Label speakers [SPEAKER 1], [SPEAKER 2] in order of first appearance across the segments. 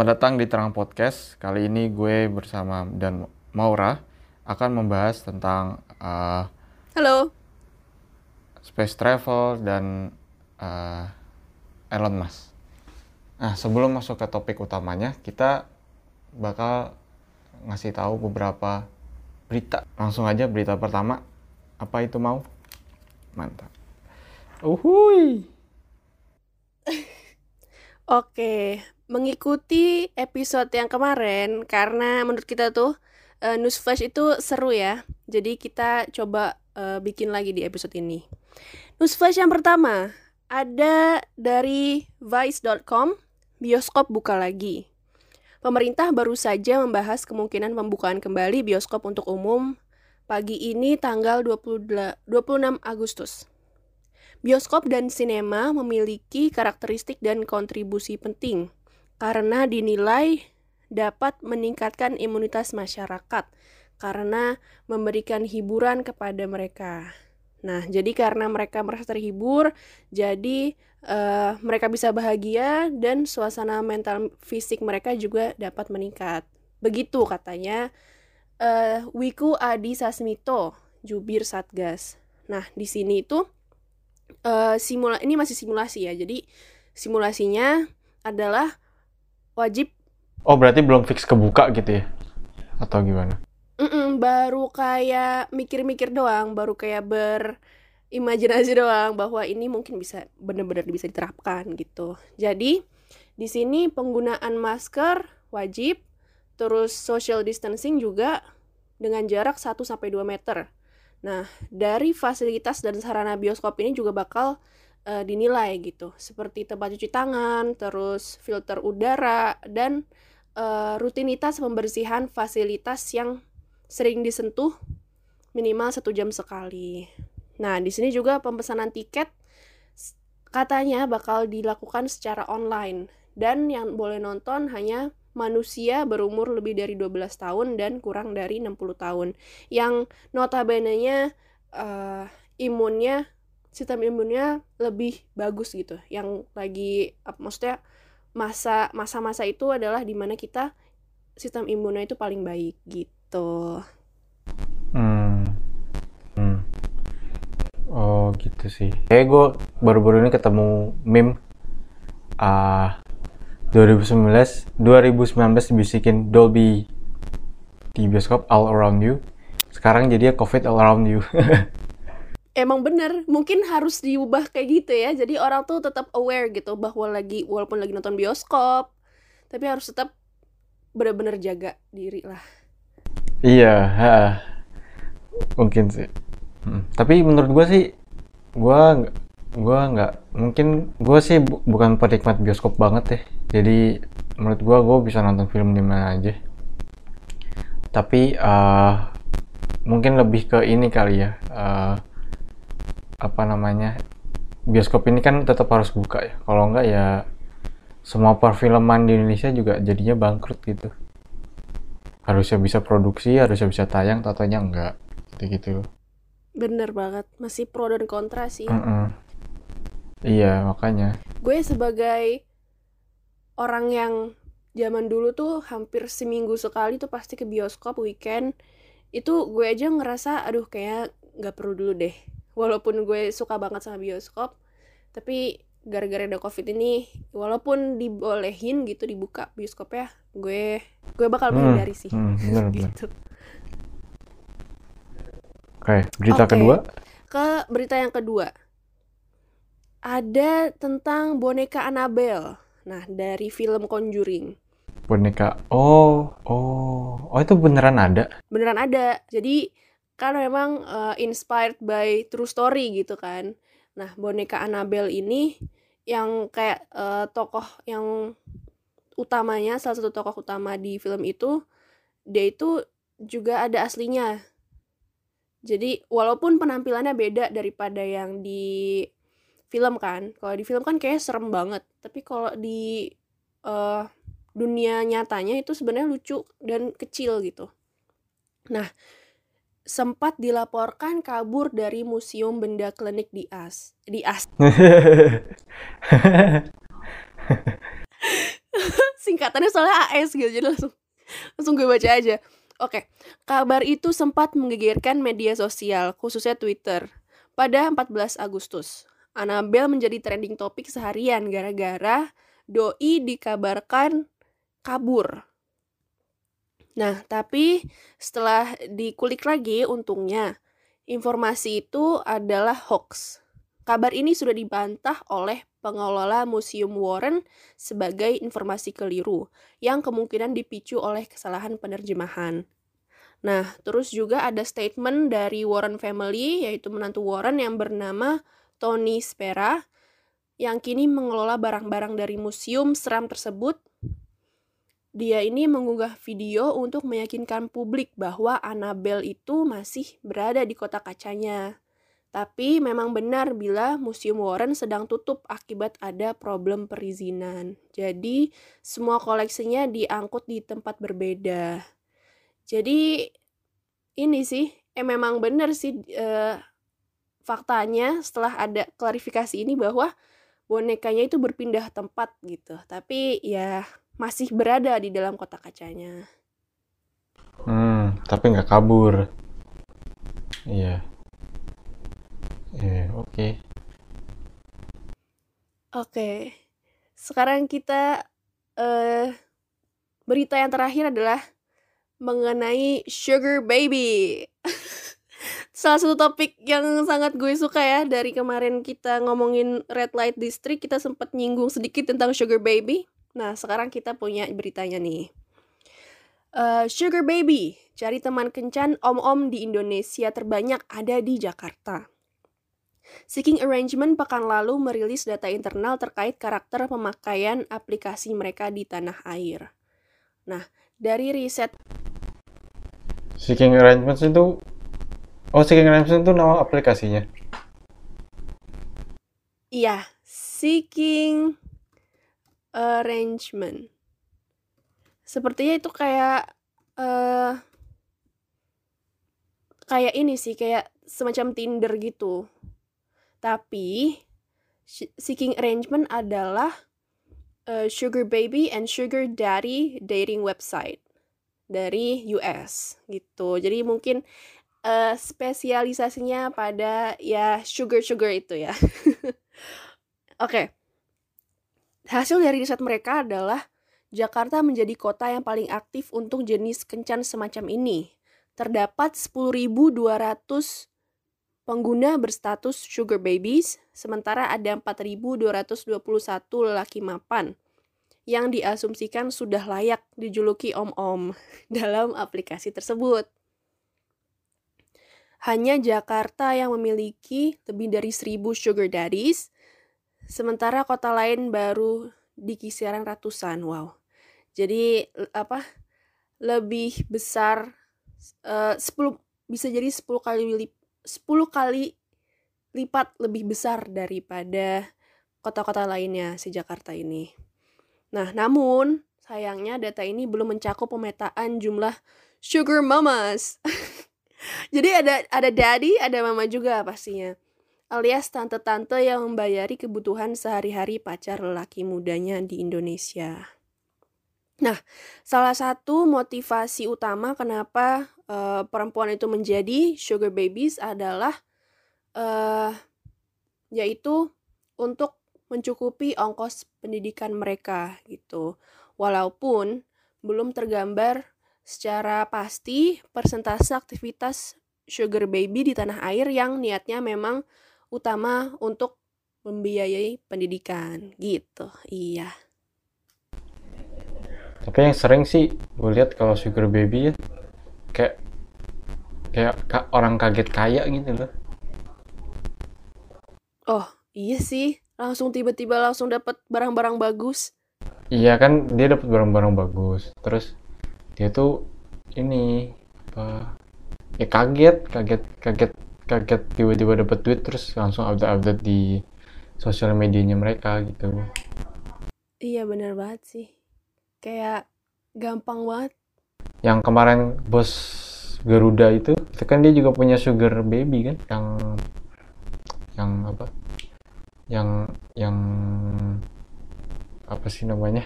[SPEAKER 1] Selamat datang di Terang Podcast. Kali ini gue bersama dan Maura akan membahas tentang uh,
[SPEAKER 2] Halo.
[SPEAKER 1] space travel dan uh, Elon Musk. Nah, sebelum masuk ke topik utamanya, kita bakal ngasih tahu beberapa berita. Langsung aja berita pertama. Apa itu mau? Mantap. Uhuy.
[SPEAKER 2] Oke, mengikuti episode yang kemarin karena menurut kita tuh uh, news flash itu seru ya. Jadi kita coba uh, bikin lagi di episode ini. News flash yang pertama ada dari vice.com, bioskop buka lagi. Pemerintah baru saja membahas kemungkinan pembukaan kembali bioskop untuk umum pagi ini tanggal 20, 26 Agustus. Bioskop dan sinema memiliki karakteristik dan kontribusi penting karena dinilai dapat meningkatkan imunitas masyarakat karena memberikan hiburan kepada mereka. Nah, jadi karena mereka merasa terhibur, jadi uh, mereka bisa bahagia dan suasana mental fisik mereka juga dapat meningkat. Begitu katanya uh, Wiku Adi Sasmito, jubir Satgas. Nah, di sini itu uh, simula ini masih simulasi ya. Jadi simulasinya adalah wajib
[SPEAKER 1] Oh, berarti belum fix kebuka gitu ya? Atau gimana?
[SPEAKER 2] Mm-mm, baru kayak mikir-mikir doang, baru kayak berimajinasi doang bahwa ini mungkin bisa benar-benar bisa diterapkan gitu. Jadi di sini penggunaan masker wajib, terus social distancing juga dengan jarak 1 sampai 2 meter. Nah, dari fasilitas dan sarana bioskop ini juga bakal uh, dinilai gitu, seperti tempat cuci tangan, terus filter udara dan uh, rutinitas pembersihan fasilitas yang sering disentuh minimal satu jam sekali. Nah, di sini juga pemesanan tiket katanya bakal dilakukan secara online. Dan yang boleh nonton hanya manusia berumur lebih dari 12 tahun dan kurang dari 60 tahun. Yang notabene-nya uh, imunnya sistem imunnya lebih bagus gitu. Yang lagi maksudnya masa masa-masa itu adalah di mana kita sistem imunnya itu paling baik gitu.
[SPEAKER 1] Hmm. Hmm. oh gitu sih. Kayak gue baru-baru ini ketemu meme uh, 2019 2019 dibisikin Dolby di bioskop all around you. Sekarang jadi covid all around you
[SPEAKER 2] emang bener mungkin harus diubah kayak gitu ya. Jadi orang tuh tetap aware gitu bahwa lagi walaupun lagi nonton bioskop tapi harus tetap bener-bener jaga diri lah.
[SPEAKER 1] Iya ha. mungkin sih. Hmm. tapi menurut gue sih gue gue nggak mungkin gue sih bu bukan penikmat bioskop banget ya jadi menurut gue gue bisa nonton film di mana aja. Tapi uh, mungkin lebih ke ini kali ya uh, apa namanya bioskop ini kan tetap harus buka ya. Kalau enggak ya semua perfilman di Indonesia juga jadinya bangkrut gitu. Harusnya bisa produksi harusnya bisa tayang tatanya enggak. Gitu gitu.
[SPEAKER 2] Bener banget. Masih pro dan kontra sih.
[SPEAKER 1] Mm -mm. iya makanya.
[SPEAKER 2] Gue sebagai orang yang zaman dulu tuh hampir seminggu sekali tuh pasti ke bioskop weekend. Itu gue aja ngerasa aduh kayak nggak perlu dulu deh walaupun gue suka banget sama bioskop tapi gara-gara ada covid ini walaupun dibolehin gitu dibuka bioskop ya gue gue bakal menghindari hmm, sih hmm, bener, gitu
[SPEAKER 1] oke berita okay. kedua
[SPEAKER 2] ke berita yang kedua ada tentang boneka Annabelle Nah, dari film Conjuring.
[SPEAKER 1] Boneka. Oh, oh. Oh, itu beneran ada?
[SPEAKER 2] Beneran ada. Jadi kan memang uh, inspired by true story gitu kan. Nah, boneka Annabelle ini yang kayak uh, tokoh yang utamanya salah satu tokoh utama di film itu dia itu juga ada aslinya. Jadi walaupun penampilannya beda daripada yang di film kan kalau di film kan kayak serem banget tapi kalau di uh, dunia nyatanya itu sebenarnya lucu dan kecil gitu nah sempat dilaporkan kabur dari museum benda klinik di As di As Singkatannya soalnya AS gitu, jadi langsung langsung gue baca aja. Oke, kabar itu sempat menggegerkan media sosial, khususnya Twitter, pada 14 Agustus. Annabelle menjadi trending topik seharian gara-gara doi dikabarkan kabur. Nah, tapi setelah dikulik lagi, untungnya informasi itu adalah hoax. Kabar ini sudah dibantah oleh pengelola Museum Warren sebagai informasi keliru yang kemungkinan dipicu oleh kesalahan penerjemahan. Nah, terus juga ada statement dari Warren family, yaitu menantu Warren yang bernama Tony Spera, yang kini mengelola barang-barang dari museum seram tersebut. Dia ini mengunggah video untuk meyakinkan publik bahwa Annabelle itu masih berada di kota kacanya. Tapi memang benar bila Museum Warren sedang tutup akibat ada problem perizinan. Jadi semua koleksinya diangkut di tempat berbeda. Jadi ini sih, eh memang benar sih eh, faktanya setelah ada klarifikasi ini bahwa bonekanya itu berpindah tempat gitu. Tapi ya masih berada di dalam kota kacanya.
[SPEAKER 1] Hmm, tapi nggak kabur. Iya. Iya, oke.
[SPEAKER 2] Oke. Sekarang kita eh berita yang terakhir adalah mengenai Sugar Baby. Salah satu topik yang sangat gue suka ya dari kemarin kita ngomongin Red Light District, kita sempat nyinggung sedikit tentang Sugar Baby. Nah, sekarang kita punya beritanya nih. Uh, Sugar Baby, cari teman kencan om-om di Indonesia terbanyak ada di Jakarta. Seeking Arrangement pekan lalu merilis data internal terkait karakter pemakaian aplikasi mereka di tanah air. Nah, dari riset
[SPEAKER 1] Seeking Arrangements itu Oh, Seeking Arrangements itu nama aplikasinya.
[SPEAKER 2] Iya, Seeking Arrangement. Sepertinya itu kayak uh, kayak ini sih, kayak semacam Tinder gitu. Tapi Seeking Arrangement adalah uh, Sugar Baby and Sugar Daddy dating website dari US gitu. Jadi mungkin uh, spesialisasinya pada ya sugar-sugar itu ya. Oke. Okay. Hasil dari riset mereka adalah Jakarta menjadi kota yang paling aktif untuk jenis kencan semacam ini. Terdapat 10.200 pengguna berstatus sugar babies, sementara ada 4.221 lelaki mapan yang diasumsikan sudah layak dijuluki om-om dalam aplikasi tersebut. Hanya Jakarta yang memiliki lebih dari 1.000 sugar daddies, sementara kota lain baru di kisaran ratusan. Wow. Jadi apa? Lebih besar uh, 10 bisa jadi 10 kali 10 kali lipat lebih besar daripada kota-kota lainnya si Jakarta ini. Nah, namun sayangnya data ini belum mencakup pemetaan jumlah sugar mamas. Jadi ada ada daddy, ada mama juga pastinya. Alias tante-tante yang membayari kebutuhan sehari-hari pacar lelaki mudanya di Indonesia. Nah, salah satu motivasi utama kenapa uh, perempuan itu menjadi sugar babies adalah uh, yaitu untuk mencukupi ongkos pendidikan mereka gitu. Walaupun belum tergambar secara pasti persentase aktivitas sugar baby di tanah air yang niatnya memang utama untuk membiayai pendidikan gitu. Iya.
[SPEAKER 1] Tapi yang sering sih gue lihat kalau sugar baby ya kayak kayak ka, orang kaget kaya gitu loh.
[SPEAKER 2] Oh iya sih, langsung tiba-tiba langsung dapat barang-barang bagus.
[SPEAKER 1] Iya kan dia dapat barang-barang bagus. Terus dia tuh ini apa? Ya kaget, kaget, kaget, kaget tiba-tiba dapat duit terus langsung update-update di sosial medianya mereka gitu.
[SPEAKER 2] Iya benar banget sih. Kayak gampang banget.
[SPEAKER 1] Yang kemarin bos Garuda itu itu kan dia juga punya sugar baby kan yang yang apa? Yang yang apa sih namanya?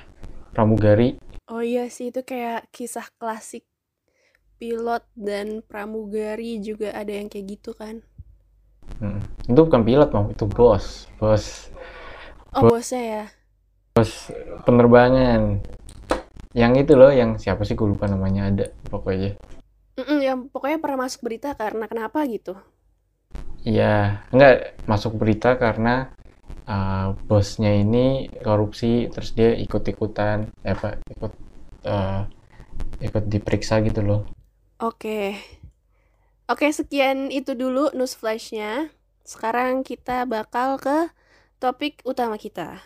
[SPEAKER 1] Pramugari.
[SPEAKER 2] Oh iya sih itu kayak kisah klasik pilot dan pramugari juga ada yang kayak gitu kan.
[SPEAKER 1] Hmm. itu bukan pilot mau itu bos bos
[SPEAKER 2] Oh bosnya ya.
[SPEAKER 1] penerbangan yang itu loh yang siapa sih gue lupa namanya ada pokoknya
[SPEAKER 2] Mm-mm, yang pokoknya pernah masuk berita karena kenapa gitu.
[SPEAKER 1] Iya, enggak masuk berita karena uh, bosnya ini korupsi, terus dia ikut-ikutan, eh, apa, ikut uh, ikut diperiksa gitu loh.
[SPEAKER 2] Oke. Oke, sekian itu dulu news flash-nya. Sekarang kita bakal ke topik utama kita.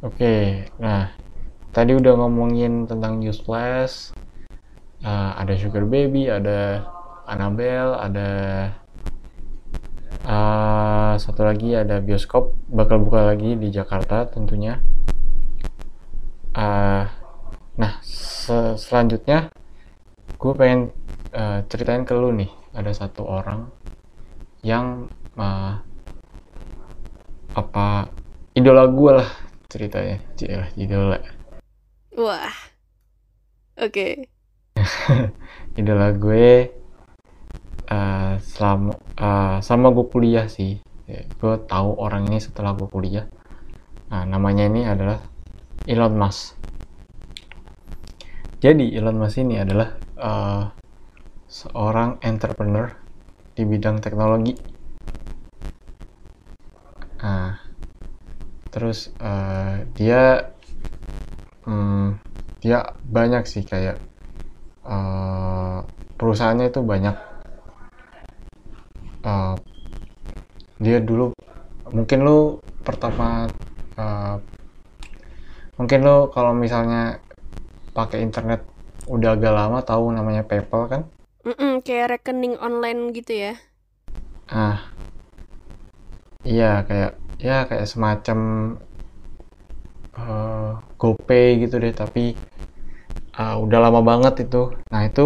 [SPEAKER 1] Oke, nah tadi udah ngomongin tentang news flash, uh, ada Sugar Baby, ada Annabelle, ada uh, satu lagi ada bioskop bakal buka lagi di Jakarta tentunya. Uh, nah se- selanjutnya gue pengen uh, ceritain ke lu nih ada satu orang yang uh, apa idola gue lah ceritanya Cielah, idola
[SPEAKER 2] Wah. Oke.
[SPEAKER 1] idola gue uh, selama uh, sama gue kuliah sih. Ya, gue tahu orang ini setelah gue kuliah. Nah namanya ini adalah Elon Musk. Jadi Elon Musk ini adalah uh, seorang entrepreneur di bidang teknologi. Nah terus uh, dia hmm, dia banyak sih kayak uh, perusahaannya itu banyak uh, dia dulu mungkin lu pertama uh, mungkin lu kalau misalnya pakai internet udah agak lama tahu namanya PayPal kan?
[SPEAKER 2] Mm-mm, kayak rekening online gitu ya.
[SPEAKER 1] ah iya kayak ya kayak semacam uh, GoPay gitu deh tapi uh, udah lama banget itu. Nah itu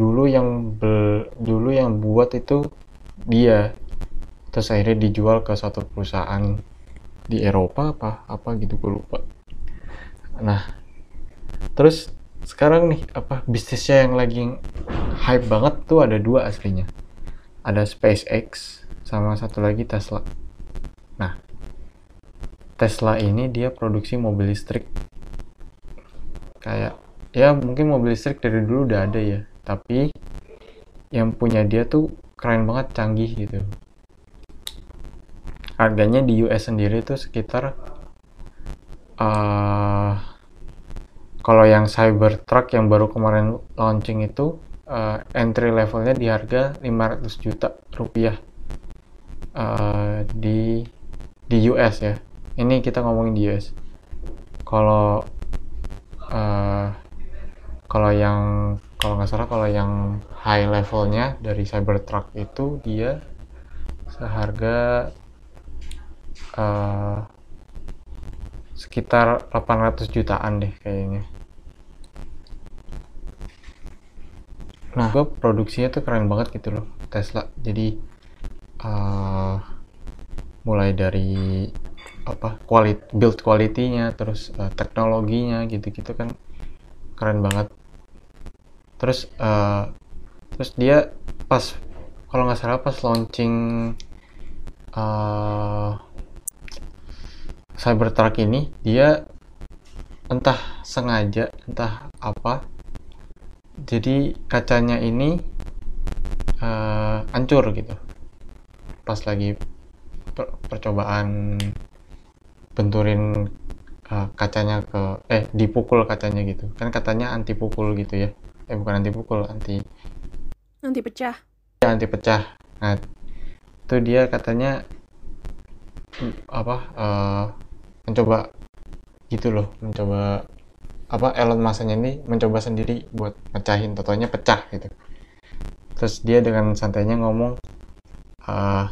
[SPEAKER 1] dulu yang bel, dulu yang buat itu dia terus akhirnya dijual ke satu perusahaan di Eropa apa apa gitu gue lupa. Nah terus sekarang nih apa bisnisnya yang lagi hype banget tuh ada dua aslinya. Ada SpaceX sama satu lagi Tesla. Nah Tesla ini dia produksi mobil listrik. Kayak ya mungkin mobil listrik dari dulu udah ada ya tapi yang punya dia tuh keren banget canggih gitu harganya di US sendiri tuh sekitar uh, kalau yang Cybertruck yang baru kemarin launching itu uh, entry levelnya di harga 500 juta rupiah uh, di di US ya. Ini kita ngomongin di US kalau uh, kalau yang kalau nggak salah kalau yang high levelnya dari Cybertruck itu dia seharga uh, sekitar 800 jutaan deh kayaknya. Nah gue produksinya tuh keren banget gitu loh Tesla. Jadi uh, mulai dari apa quality build quality-nya terus uh, teknologinya gitu-gitu kan keren banget. Terus uh, terus dia pas kalau nggak salah pas launching uh, Cybertruck ini dia entah sengaja entah apa jadi kacanya ini uh, hancur gitu. Pas lagi per percobaan benturin uh, kacanya ke eh dipukul kacanya gitu. Kan katanya anti pukul gitu ya. Eh bukan anti pukul anti
[SPEAKER 2] Nanti pecah.
[SPEAKER 1] ya, anti pecah nah itu dia katanya apa uh, mencoba gitu loh mencoba apa Elon Musk-nya ini mencoba sendiri buat mecahin totonya pecah gitu. Terus dia dengan santainya ngomong uh,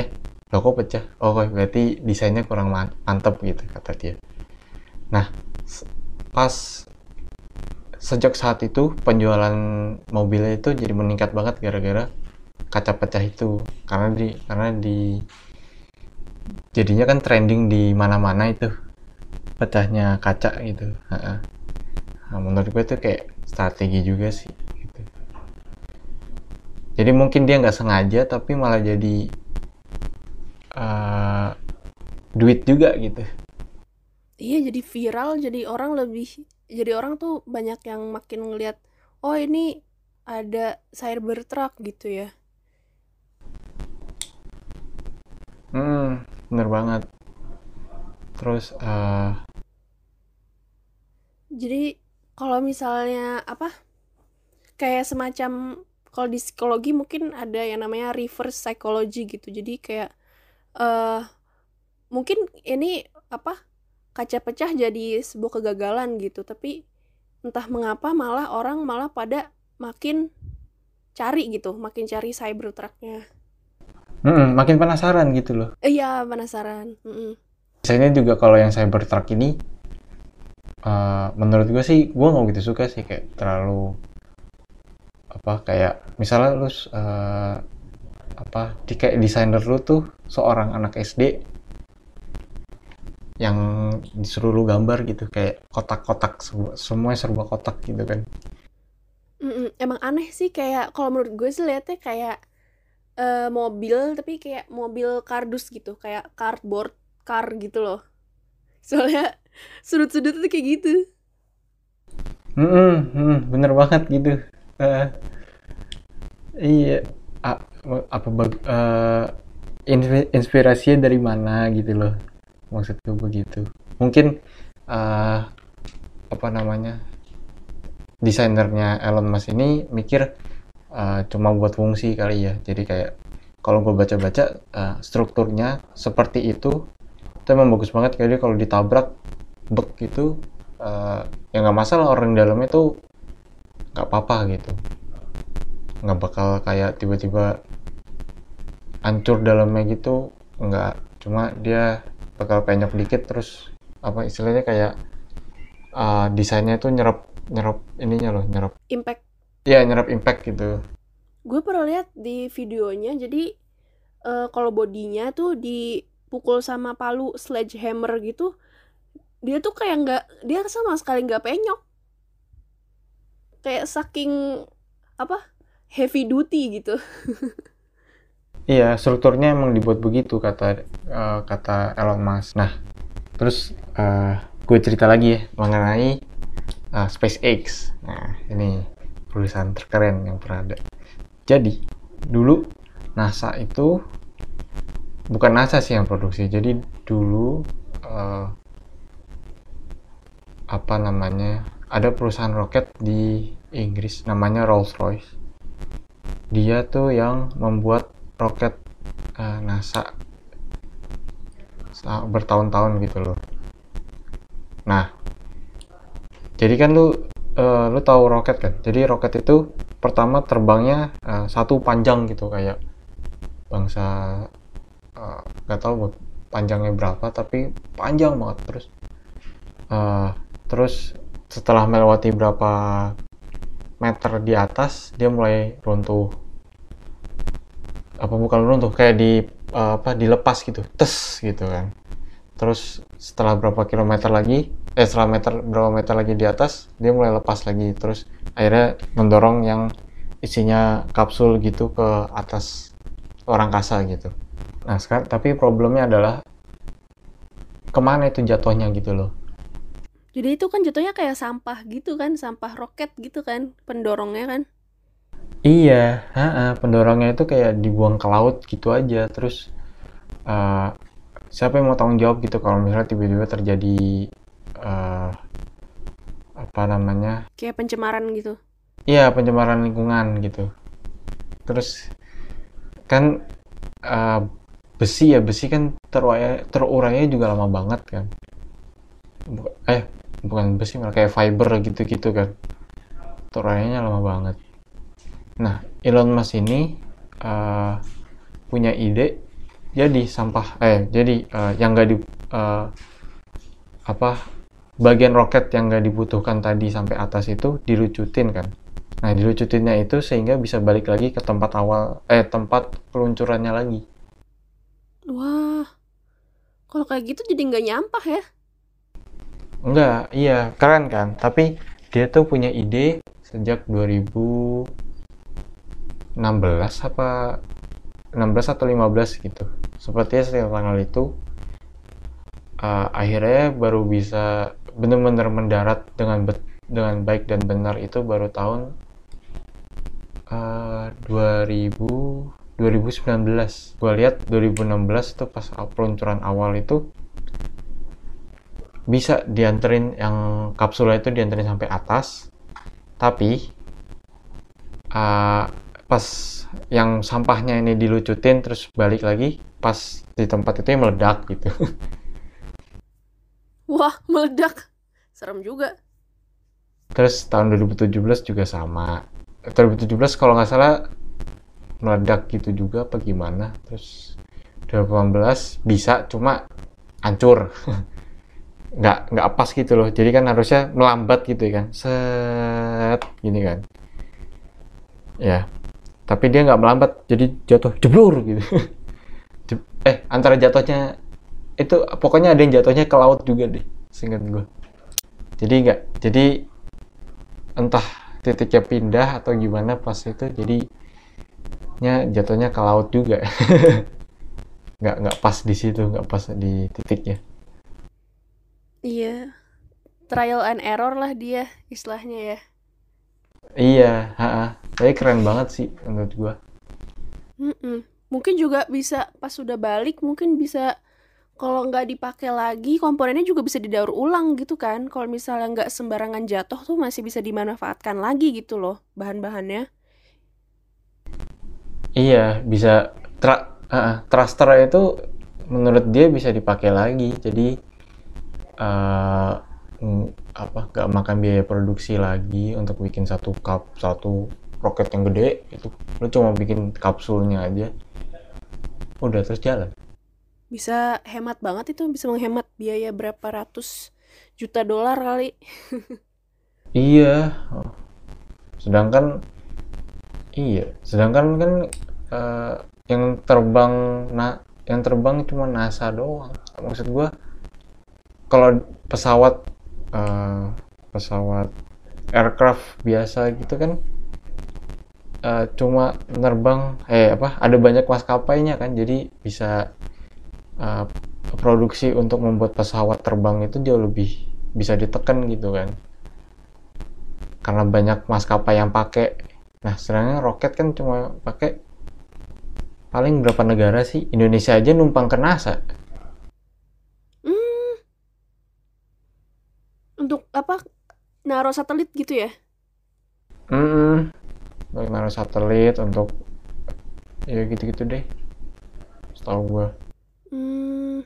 [SPEAKER 1] eh lo kok pecah? Oh berarti desainnya kurang mantep gitu kata dia. Nah pas sejak saat itu penjualan mobilnya itu jadi meningkat banget gara-gara kaca pecah itu. Karena di karena di jadinya kan trending di mana-mana itu. Pecahnya kaca gitu. Nah, menurut gue itu kayak strategi juga sih gitu. jadi mungkin dia nggak sengaja tapi malah jadi uh, duit juga gitu.
[SPEAKER 2] Iya, jadi viral, jadi orang lebih jadi orang tuh banyak yang makin ngelihat, oh ini ada Cybertruck gitu ya.
[SPEAKER 1] hmm bener banget terus uh,
[SPEAKER 2] Jadi kalau misalnya apa? Kayak semacam kalau di psikologi mungkin ada yang namanya reverse psychology gitu. Jadi kayak eh mungkin ini apa? Kaca pecah jadi sebuah kegagalan gitu, tapi entah mengapa malah orang malah pada makin cari gitu, makin cari Cybertrucknya.
[SPEAKER 1] Mm-mm, makin penasaran gitu loh
[SPEAKER 2] Iya, penasaran. Mm-mm.
[SPEAKER 1] Misalnya juga kalau yang Cybertruck ini uh, menurut gue sih gue nggak gitu suka sih kayak terlalu apa kayak misalnya lu uh, apa di kayak desainer lu tuh seorang anak SD yang disuruh lu gambar gitu kayak kotak-kotak semua serba kotak gitu kan
[SPEAKER 2] Mm-mm. Emang aneh sih kayak kalau menurut gue sih liatnya kayak eh, mobil tapi kayak mobil kardus gitu, kayak cardboard car gitu loh. Soalnya sudut-sudut tuh kayak gitu.
[SPEAKER 1] Mm-mm, mm, bener banget gitu Eh, iya A- apa inspi- inspirasinya dari mana gitu loh maksudku begitu mungkin eh, apa namanya desainernya Elon Musk ini mikir eh, cuma buat fungsi kali ya. Jadi kayak kalau gue baca-baca eh, strukturnya seperti itu itu emang bagus banget. Dia kalau ditabrak bek gitu eh, ya nggak masalah orang di dalamnya tuh nggak apa-apa gitu. Nggak bakal kayak tiba-tiba hancur dalamnya gitu nggak. Cuma dia bakal penyok dikit terus apa istilahnya kayak uh, desainnya itu nyerap nyerap ininya loh nyerap
[SPEAKER 2] Impact.
[SPEAKER 1] Ya nyerap impact gitu
[SPEAKER 2] Gue pernah lihat di videonya, jadi eh, kalau bodinya tuh dipukul sama palu sledgehammer gitu, dia tuh kayak nggak, dia sama sekali nggak penyok. Kayak saking apa heavy duty gitu.
[SPEAKER 1] iya strukturnya emang dibuat begitu kata uh, kata Elon Musk nah terus uh, gue cerita lagi ya mengenai uh, SpaceX nah ini perusahaan terkeren yang pernah ada. Jadi dulu NASA itu bukan NASA sih yang produksi jadi dulu uh, apa namanya ada perusahaan roket di Inggris namanya Rolls-Royce. Dia tuh yang membuat roket uh, NASA sa- bertahun-tahun gitu loh. Nah jadi kan lu uh, lu tahu roket kan? Jadi roket itu pertama terbangnya uh, satu panjang gitu kayak bangsa uh, nggak tahu panjangnya berapa tapi panjang banget terus. Uh, terus setelah melewati berapa meter di atas dia mulai runtuh. Apa bukan runtuh kayak di uh, apa dilepas gitu tes gitu kan. Terus setelah berapa kilometer lagi eh setelah meter berapa meter lagi di atas dia mulai lepas lagi terus akhirnya mendorong yang isinya kapsul gitu ke atas orang kasa gitu nah sekarang tapi problemnya adalah ke mana itu jatuhnya gitu loh
[SPEAKER 2] Jadi itu kan jatuhnya kayak sampah gitu kan, sampah roket gitu kan, pendorongnya kan.
[SPEAKER 1] Iya, ha-ha, pendorongnya itu kayak dibuang ke laut gitu aja. Terus uh, siapa yang mau tanggung jawab gitu kalau misalnya tiba-tiba terjadi uh, apa namanya?
[SPEAKER 2] Kayak pencemaran gitu.
[SPEAKER 1] Iya, pencemaran lingkungan gitu. Terus kan uh, besi ya, besi kan terurai terurainya juga lama banget kan. Eh, bukan besi malah kayak fiber gitu-gitu kan. Terurainya lama banget. Nah, Elon Musk ini uh, punya ide jadi sampah eh jadi uh, yang nggak di uh, apa bagian roket yang nggak dibutuhkan tadi sampai atas itu dilucutin kan. Nah, dilucutinnya itu sehingga bisa balik lagi ke tempat awal, eh tempat peluncurannya lagi.
[SPEAKER 2] Wah, kalau kayak gitu jadi nggak nyampah ya?
[SPEAKER 1] Enggak, iya, keren kan. Tapi dia tuh punya ide sejak 2016 apa 16 atau 15 gitu. Sepertinya setelah tanggal itu uh, akhirnya baru bisa benar-benar mendarat dengan dengan baik dan benar itu baru tahun uh, 2000 2019 gue lihat 2016 itu pas peluncuran awal itu bisa dianterin yang kapsulnya itu dianterin sampai atas tapi uh, pas yang sampahnya ini dilucutin terus balik lagi pas di tempat itu meledak gitu
[SPEAKER 2] Wah, meledak. Serem juga.
[SPEAKER 1] Terus tahun 2017 juga sama. 2017 kalau nggak salah meledak gitu juga apa gimana. Terus 2018 bisa cuma hancur. nggak nggak pas gitu loh. Jadi kan harusnya melambat gitu kan. Set gini kan. Ya. Tapi dia nggak melambat jadi jatuh jeblur gitu. eh antara jatuhnya itu pokoknya ada yang jatuhnya ke laut juga deh singkat gue jadi nggak jadi entah titiknya pindah atau gimana pas itu jadi nya jatuhnya ke laut juga. Nggak nggak pas di situ nggak pas di titiknya.
[SPEAKER 2] Iya trial and error lah dia istilahnya ya.
[SPEAKER 1] Iya ha tapi keren banget sih menurut gue
[SPEAKER 2] mm -mm. mungkin juga bisa pas sudah balik mungkin bisa kalau nggak dipakai lagi komponennya juga bisa didaur ulang gitu kan. Kalau misalnya nggak sembarangan jatuh tuh masih bisa dimanfaatkan lagi gitu loh bahan-bahannya.
[SPEAKER 1] Iya bisa tra uh, itu menurut dia bisa dipakai lagi. Jadi uh, apa nggak makan biaya produksi lagi untuk bikin satu cup satu roket yang gede itu lu cuma bikin kapsulnya aja. Udah terus jalan
[SPEAKER 2] bisa hemat banget itu bisa menghemat biaya berapa ratus juta dolar kali.
[SPEAKER 1] Iya. Sedangkan iya. Sedangkan kan uh, yang terbang nah yang terbang cuma NASA doang. Maksud gua kalau pesawat uh, pesawat aircraft biasa gitu kan uh, cuma nerbang eh apa ada banyak maskapainya kan. Jadi bisa uh, produksi untuk membuat pesawat terbang itu jauh lebih bisa ditekan gitu kan. Karena banyak maskapai yang pakai. Nah sedangkan roket kan cuma pakai paling berapa negara sih? Indonesia aja numpang ke NASA.
[SPEAKER 2] Hmm. untuk apa? Naruh satelit gitu ya?
[SPEAKER 1] Hmm untuk naruh satelit untuk ya gitu-gitu deh setahu gue Hmm.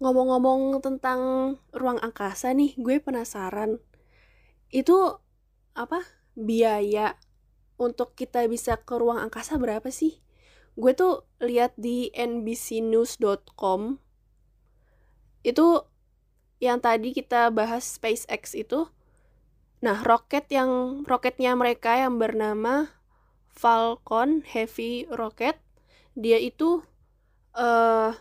[SPEAKER 2] Ngomong-ngomong tentang ruang angkasa nih, gue penasaran. Itu apa? Biaya untuk kita bisa ke ruang angkasa berapa sih? Gue tuh lihat di nbcnews.com itu yang tadi kita bahas SpaceX itu. Nah roket yang roketnya mereka yang bernama Falcon Heavy Rocket dia itu uh,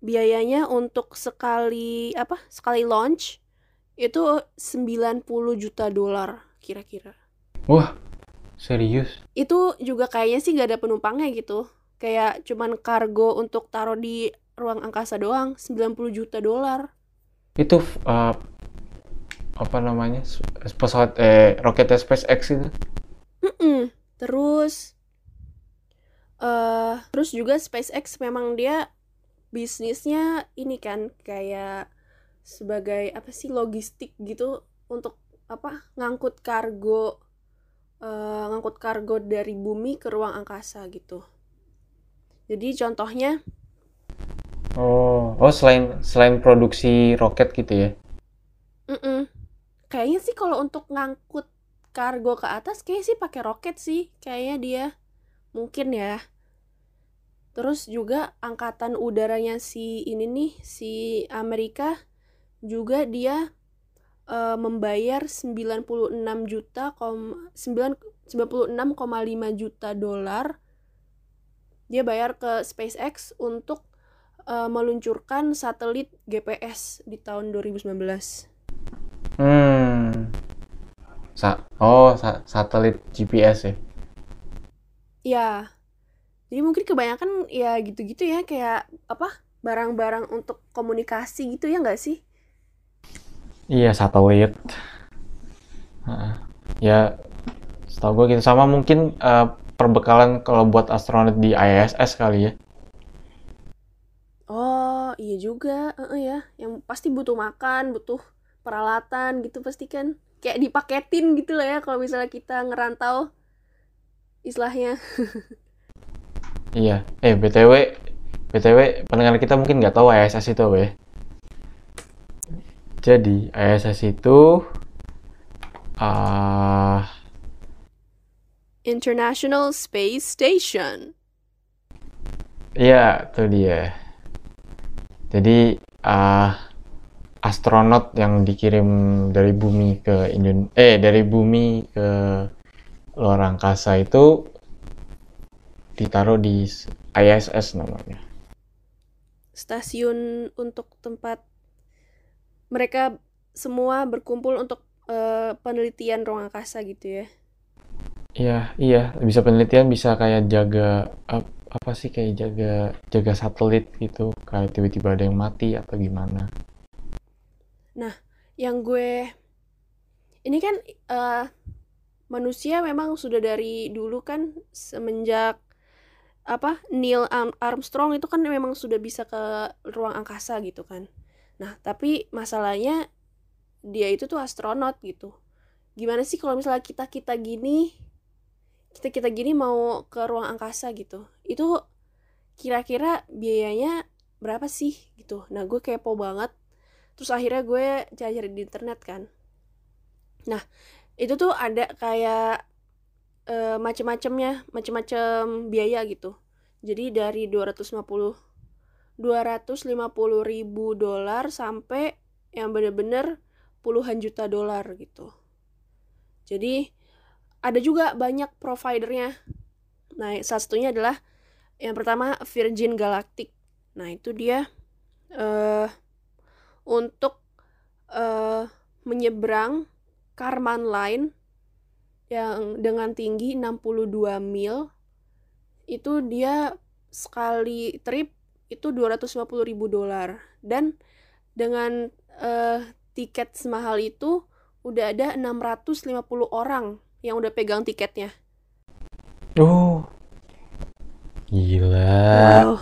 [SPEAKER 2] biayanya untuk sekali apa sekali launch itu 90 juta dolar kira-kira.
[SPEAKER 1] Wah serius?
[SPEAKER 2] Itu juga kayaknya sih gak ada penumpangnya gitu. Kayak cuman kargo untuk taruh di ruang angkasa doang 90 juta dolar
[SPEAKER 1] itu uh, apa namanya pesawat eh roketnya SpaceX itu
[SPEAKER 2] mm -mm. terus uh, terus juga SpaceX memang dia bisnisnya ini kan kayak sebagai apa sih logistik gitu untuk apa ngangkut kargo uh, ngangkut kargo dari bumi ke ruang angkasa gitu jadi contohnya
[SPEAKER 1] Oh, oh selain selain produksi roket gitu ya?
[SPEAKER 2] Mm-mm. Kayaknya sih kalau untuk ngangkut kargo ke atas kayak sih pakai roket sih kayaknya dia mungkin ya terus juga angkatan udaranya si ini nih si Amerika juga dia uh, membayar 96 juta kom 96,5 juta dolar dia bayar ke SpaceX untuk uh, meluncurkan satelit GPS di tahun 2019
[SPEAKER 1] Hmm. Sa oh, sa satelit GPS ya.
[SPEAKER 2] Ya. Jadi mungkin kebanyakan ya gitu-gitu ya kayak apa? Barang-barang untuk komunikasi gitu ya nggak sih?
[SPEAKER 1] Iya, satelit. Ya, setahu gue gitu sama mungkin uh, perbekalan kalau buat astronot di ISS kali ya.
[SPEAKER 2] Oh, iya juga. Uh, ya, yang pasti butuh makan, butuh peralatan gitu pasti kan. Kayak dipaketin gitu lah ya kalau misalnya kita ngerantau istilahnya.
[SPEAKER 1] Iya. Eh btw btw pendengar kita mungkin nggak tahu ISS itu apa ya? Jadi ISS itu uh...
[SPEAKER 2] International Space Station.
[SPEAKER 1] Iya, itu dia. Jadi, uh, astronot yang dikirim dari bumi ke Indon eh dari bumi ke luar angkasa itu ditaruh di ISS namanya.
[SPEAKER 2] Stasiun untuk tempat mereka semua berkumpul untuk uh, penelitian ruang angkasa gitu ya.
[SPEAKER 1] Iya, iya, bisa penelitian bisa kayak jaga apa sih kayak jaga jaga satelit gitu, kayak tiba-tiba ada yang mati atau gimana.
[SPEAKER 2] Nah, yang gue ini kan uh, manusia memang sudah dari dulu kan semenjak apa Neil Armstrong itu kan memang sudah bisa ke ruang angkasa gitu kan. Nah, tapi masalahnya dia itu tuh astronot gitu. Gimana sih kalau misalnya kita-kita gini kita-kita gini mau ke ruang angkasa gitu. Itu kira-kira biayanya berapa sih gitu. Nah, gue kepo banget terus akhirnya gue cari-cari di internet kan nah itu tuh ada kayak uh, macem-macemnya macem-macem biaya gitu jadi dari 250 250 ribu dolar sampai yang bener-bener puluhan juta dolar gitu jadi ada juga banyak providernya. Nah salah satunya adalah yang pertama Virgin Galactic. Nah itu dia uh, untuk uh, menyeberang Karman Line yang dengan tinggi 62 mil. Itu dia sekali trip itu 250 ribu dolar. Dan dengan uh, tiket semahal itu udah ada 650 orang yang udah pegang tiketnya.
[SPEAKER 1] Oh, gila. Wow.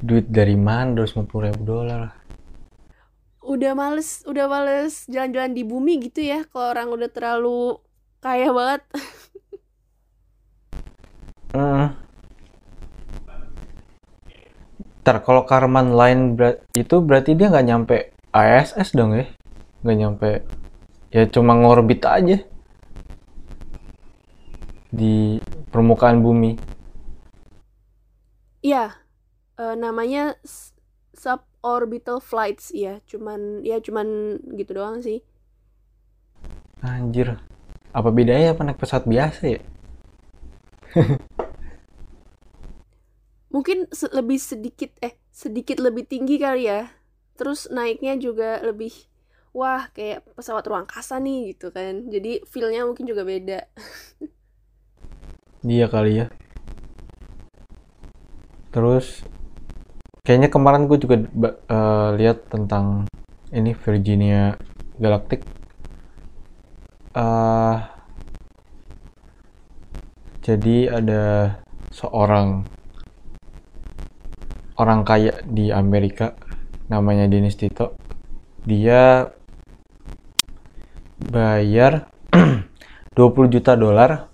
[SPEAKER 1] Duit dari mana 250 ribu dolar?
[SPEAKER 2] udah males udah males jalan-jalan di bumi gitu ya kalau orang udah terlalu kaya banget
[SPEAKER 1] uh. Ntar kalau Karman Line ber itu berarti dia nggak nyampe ISS dong ya? Nggak nyampe, ya cuma ngorbit aja di permukaan bumi.
[SPEAKER 2] Iya, uh, namanya sub orbital flights ya cuman ya cuman gitu doang sih.
[SPEAKER 1] Anjir. Apa bedanya apa naik pesawat biasa ya?
[SPEAKER 2] Mungkin se lebih sedikit eh sedikit lebih tinggi kali ya. Terus naiknya juga lebih wah kayak pesawat ruang angkasa nih gitu kan. Jadi feelnya mungkin juga beda
[SPEAKER 1] iya kali ya. Terus kayaknya kemarin gue juga uh, lihat tentang ini Virginia Galactic. Uh, jadi ada seorang orang kaya di Amerika namanya Dennis Tito. Dia bayar 20 juta dolar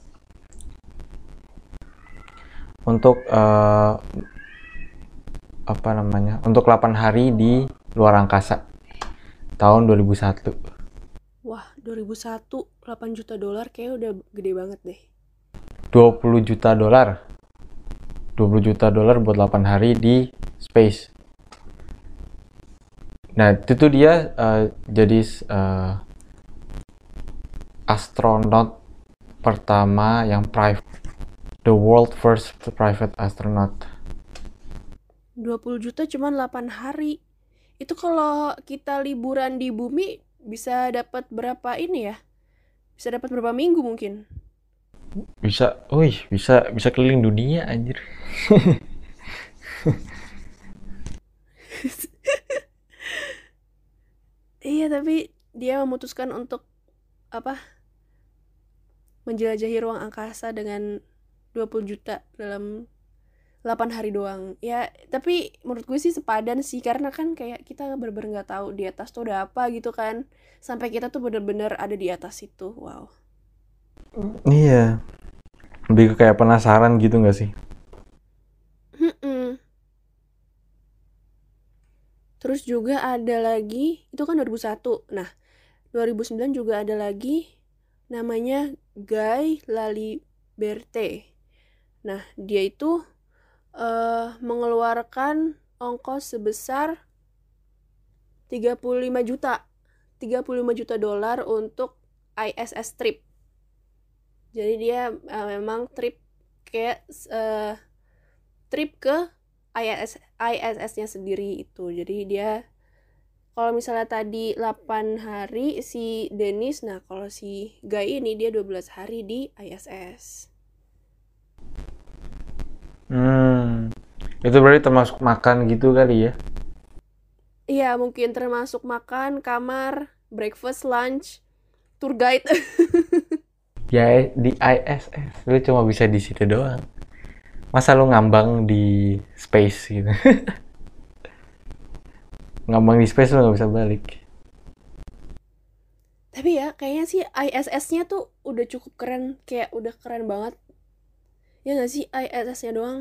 [SPEAKER 1] untuk uh, apa namanya untuk 8 hari di luar angkasa tahun 2001
[SPEAKER 2] Wah, 2001 8 juta dolar kayak udah gede banget deh.
[SPEAKER 1] 20 juta dolar. 20 juta dolar buat 8 hari di space. Nah itu tuh dia uh, jadi uh, astronot pertama yang private the world first private astronaut
[SPEAKER 2] 20 juta cuma 8 hari. Itu kalau kita liburan di bumi bisa dapat berapa ini ya? Bisa dapat berapa minggu mungkin?
[SPEAKER 1] bisa wih bisa bisa keliling dunia anjir
[SPEAKER 2] Iya, tapi dia memutuskan untuk apa? Menjelajahi ruang angkasa dengan 20 juta dalam 8 hari doang. Ya, tapi menurut gue sih sepadan sih karena kan kayak kita bener-bener nggak tahu di atas tuh udah apa gitu kan. Sampai kita tuh bener-bener ada di atas itu. Wow.
[SPEAKER 1] iya lebih ke kayak penasaran gitu nggak sih.
[SPEAKER 2] Terus juga ada lagi, itu kan 2001. Nah, 2009 juga ada lagi namanya Guy Laliberte. Nah, dia itu eh mengeluarkan ongkos sebesar 35 juta. 35 juta dolar untuk ISS trip. Jadi dia eh, memang trip kayak eh, trip ke ISS ISS-nya sendiri itu. Jadi dia kalau misalnya tadi 8 hari si Dennis, nah kalau si Guy ini dia 12 hari di ISS.
[SPEAKER 1] Hmm. Itu berarti termasuk makan gitu kali ya?
[SPEAKER 2] Iya, mungkin termasuk makan, kamar, breakfast, lunch, tour guide.
[SPEAKER 1] ya di ISS lu cuma bisa di situ doang. Masa lu ngambang di space gitu? Ngambang di space lu nggak bisa balik.
[SPEAKER 2] Tapi ya, kayaknya sih ISS-nya tuh udah cukup keren, kayak udah keren banget. Ya nggak sih? ISS-nya doang?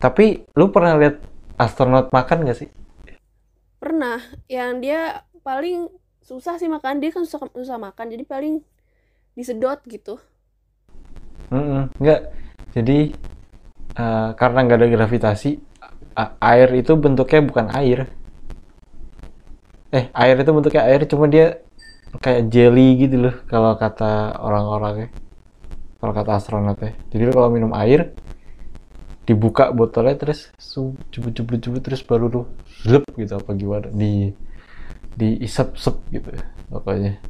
[SPEAKER 1] tapi lu pernah lihat astronot makan gak sih?
[SPEAKER 2] Pernah, yang dia paling susah sih makan, dia kan susah, susah makan, jadi paling disedot gitu.
[SPEAKER 1] Mm-mm, nggak. Jadi eh, karena nggak ada gravitasi air itu bentuknya bukan air. Eh air itu bentuknya air cuma dia kayak jelly gitu loh kalau kata orang-orangnya kalau kata astronotnya jadi lu kalau minum air dibuka botolnya terus cubit terus baru tuh zlep gitu apa gimana? Di di isep sep gitu pokoknya.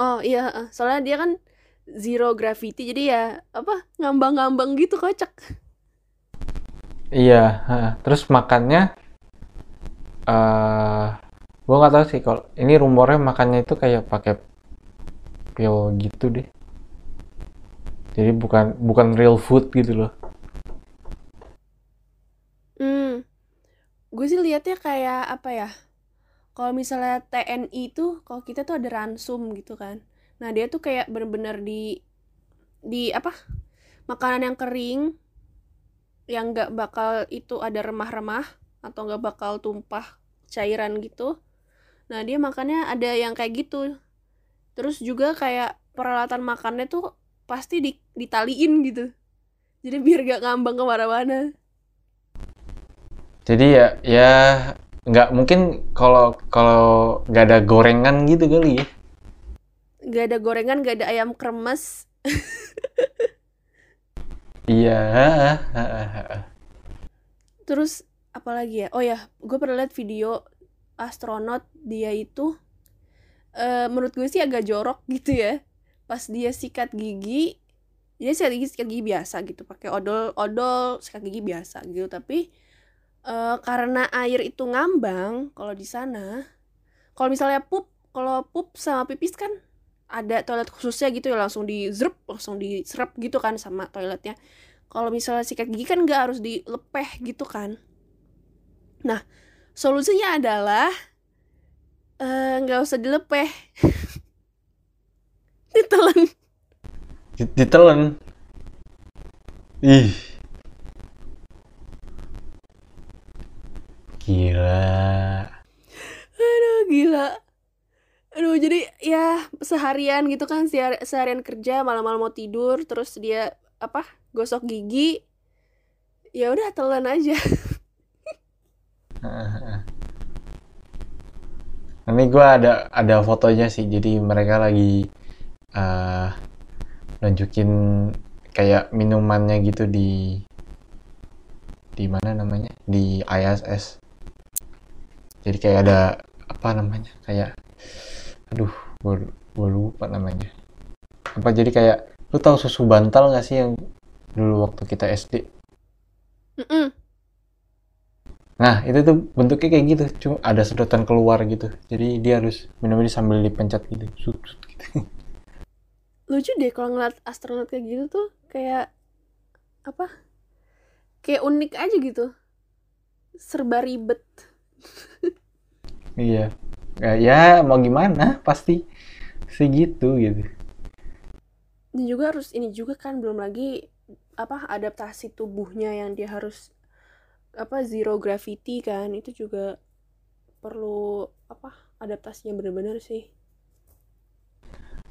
[SPEAKER 2] Oh iya, soalnya dia kan zero gravity, jadi ya apa ngambang-ngambang gitu kocak.
[SPEAKER 1] Iya, terus makannya eh gua nggak tahu sih kalau ini rumornya makannya itu kayak pakai pil gitu deh. Jadi bukan bukan real food gitu loh.
[SPEAKER 2] Hmm, gue sih liatnya kayak apa ya? Kalau misalnya TNI tuh, kalau kita tuh ada ransum gitu kan. Nah dia tuh kayak bener-bener di di apa? Makanan yang kering, yang nggak bakal itu ada remah-remah atau nggak bakal tumpah cairan gitu. Nah dia makannya ada yang kayak gitu. Terus juga kayak peralatan makannya tuh pasti di, ditaliin gitu. Jadi biar gak ngambang ke mana-mana.
[SPEAKER 1] Jadi ya ya nggak mungkin kalau kalau nggak ada gorengan gitu kali ya.
[SPEAKER 2] Gak ada gorengan, gak ada ayam kremes.
[SPEAKER 1] Iya.
[SPEAKER 2] Terus apalagi ya? Oh ya, gue pernah lihat video astronot dia itu eh menurut gue sih agak jorok gitu ya. Pas dia sikat gigi, dia sikat gigi sikat gigi biasa gitu, pakai odol odol sikat gigi biasa gitu. Tapi eh karena air itu ngambang kalau di sana, kalau misalnya pup, kalau pup sama pipis kan ada toilet khususnya gitu ya langsung di zrup, langsung diserap gitu kan sama toiletnya. Kalau misalnya sikat gigi kan nggak harus dilepeh gitu kan. Nah, solusinya adalah eh, nggak usah dilepeh, ditelan.
[SPEAKER 1] Di- Ditelan. Ih. Gila.
[SPEAKER 2] Aduh, gila. jadi ya seharian gitu kan sehari- seharian kerja malam-malam mau tidur terus dia apa gosok gigi ya udah telan aja
[SPEAKER 1] ini gue ada ada fotonya sih. Jadi mereka lagi uh, nunjukin kayak minumannya gitu di di mana namanya? Di ISS jadi kayak ada apa namanya? Kayak aduh gue, lupa namanya. Apa jadi kayak lu tahu susu bantal gak sih yang dulu waktu kita SD
[SPEAKER 2] Mm-mm.
[SPEAKER 1] Nah, itu tuh bentuknya kayak gitu, cuma ada sedotan keluar gitu. Jadi dia harus minumnya sambil dipencet gitu. Sut, sut, gitu.
[SPEAKER 2] lucu deh kalau ngeliat astronot kayak gitu tuh kayak apa kayak unik aja gitu serba ribet
[SPEAKER 1] iya. Ya, ya mau gimana, pasti segitu gitu.
[SPEAKER 2] dan juga harus ini juga kan belum lagi apa adaptasi tubuhnya yang dia harus apa zero gravity kan itu juga perlu apa adaptasinya bener-bener sih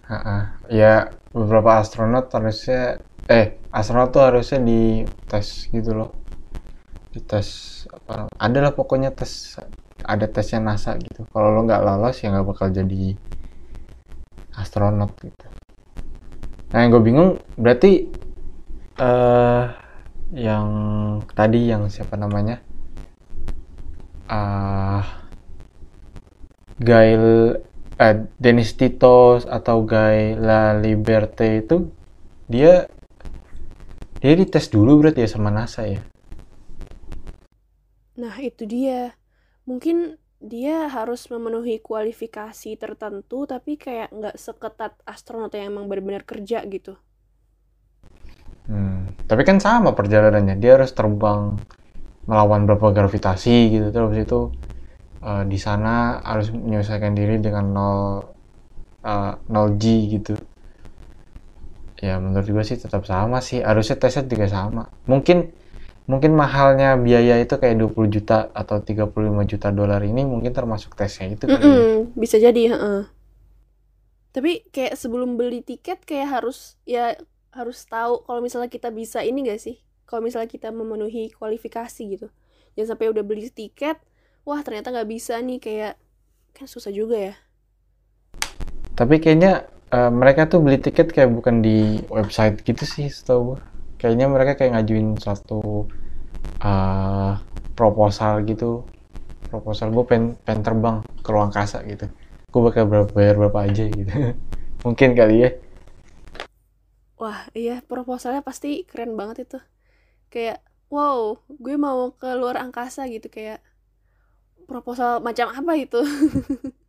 [SPEAKER 1] Ha-ha. Ya beberapa astronot harusnya eh astronot tuh harusnya dites gitu loh. Dites apa ada lah pokoknya tes ada tesnya NASA gitu. Kalau lo nggak lolos ya nggak bakal jadi astronot gitu. Nah yang gue bingung berarti eh yang tadi yang siapa namanya? Ah Gail eh, Dennis Titos atau Guy La Liberte itu dia dia dites dulu berarti ya sama NASA ya?
[SPEAKER 2] Nah itu dia. Mungkin dia harus memenuhi kualifikasi tertentu tapi kayak nggak seketat astronot yang emang benar-benar kerja gitu
[SPEAKER 1] hmm. tapi kan sama perjalanannya dia harus terbang melawan berapa gravitasi gitu terus itu uh, di sana harus menyelesaikan diri dengan 0 uh, 0 G gitu ya menurut gue sih tetap sama sih harusnya tesnya juga sama mungkin mungkin mahalnya biaya itu kayak 20 juta atau 35 juta dolar ini mungkin termasuk tesnya itu kali ya.
[SPEAKER 2] Mm-mm, bisa jadi heeh. tapi kayak sebelum beli tiket kayak harus ya harus tahu kalau misalnya kita bisa ini gak sih kalau misalnya kita memenuhi kualifikasi gitu jangan sampai udah beli tiket wah ternyata nggak bisa nih kayak kan susah juga ya
[SPEAKER 1] Tapi kayaknya eh, mereka tuh beli tiket kayak bukan di website gitu sih, setahu gue. Kayaknya mereka kayak ngajuin suatu eh, proposal gitu. Proposal gue pengen, pengen terbang ke ruang angkasa gitu. Gue bakal berapa, bayar berapa aja gitu. Mungkin kali ya.
[SPEAKER 2] Wah iya proposalnya pasti keren banget itu. Kayak wow gue mau ke luar angkasa gitu kayak proposal macam apa itu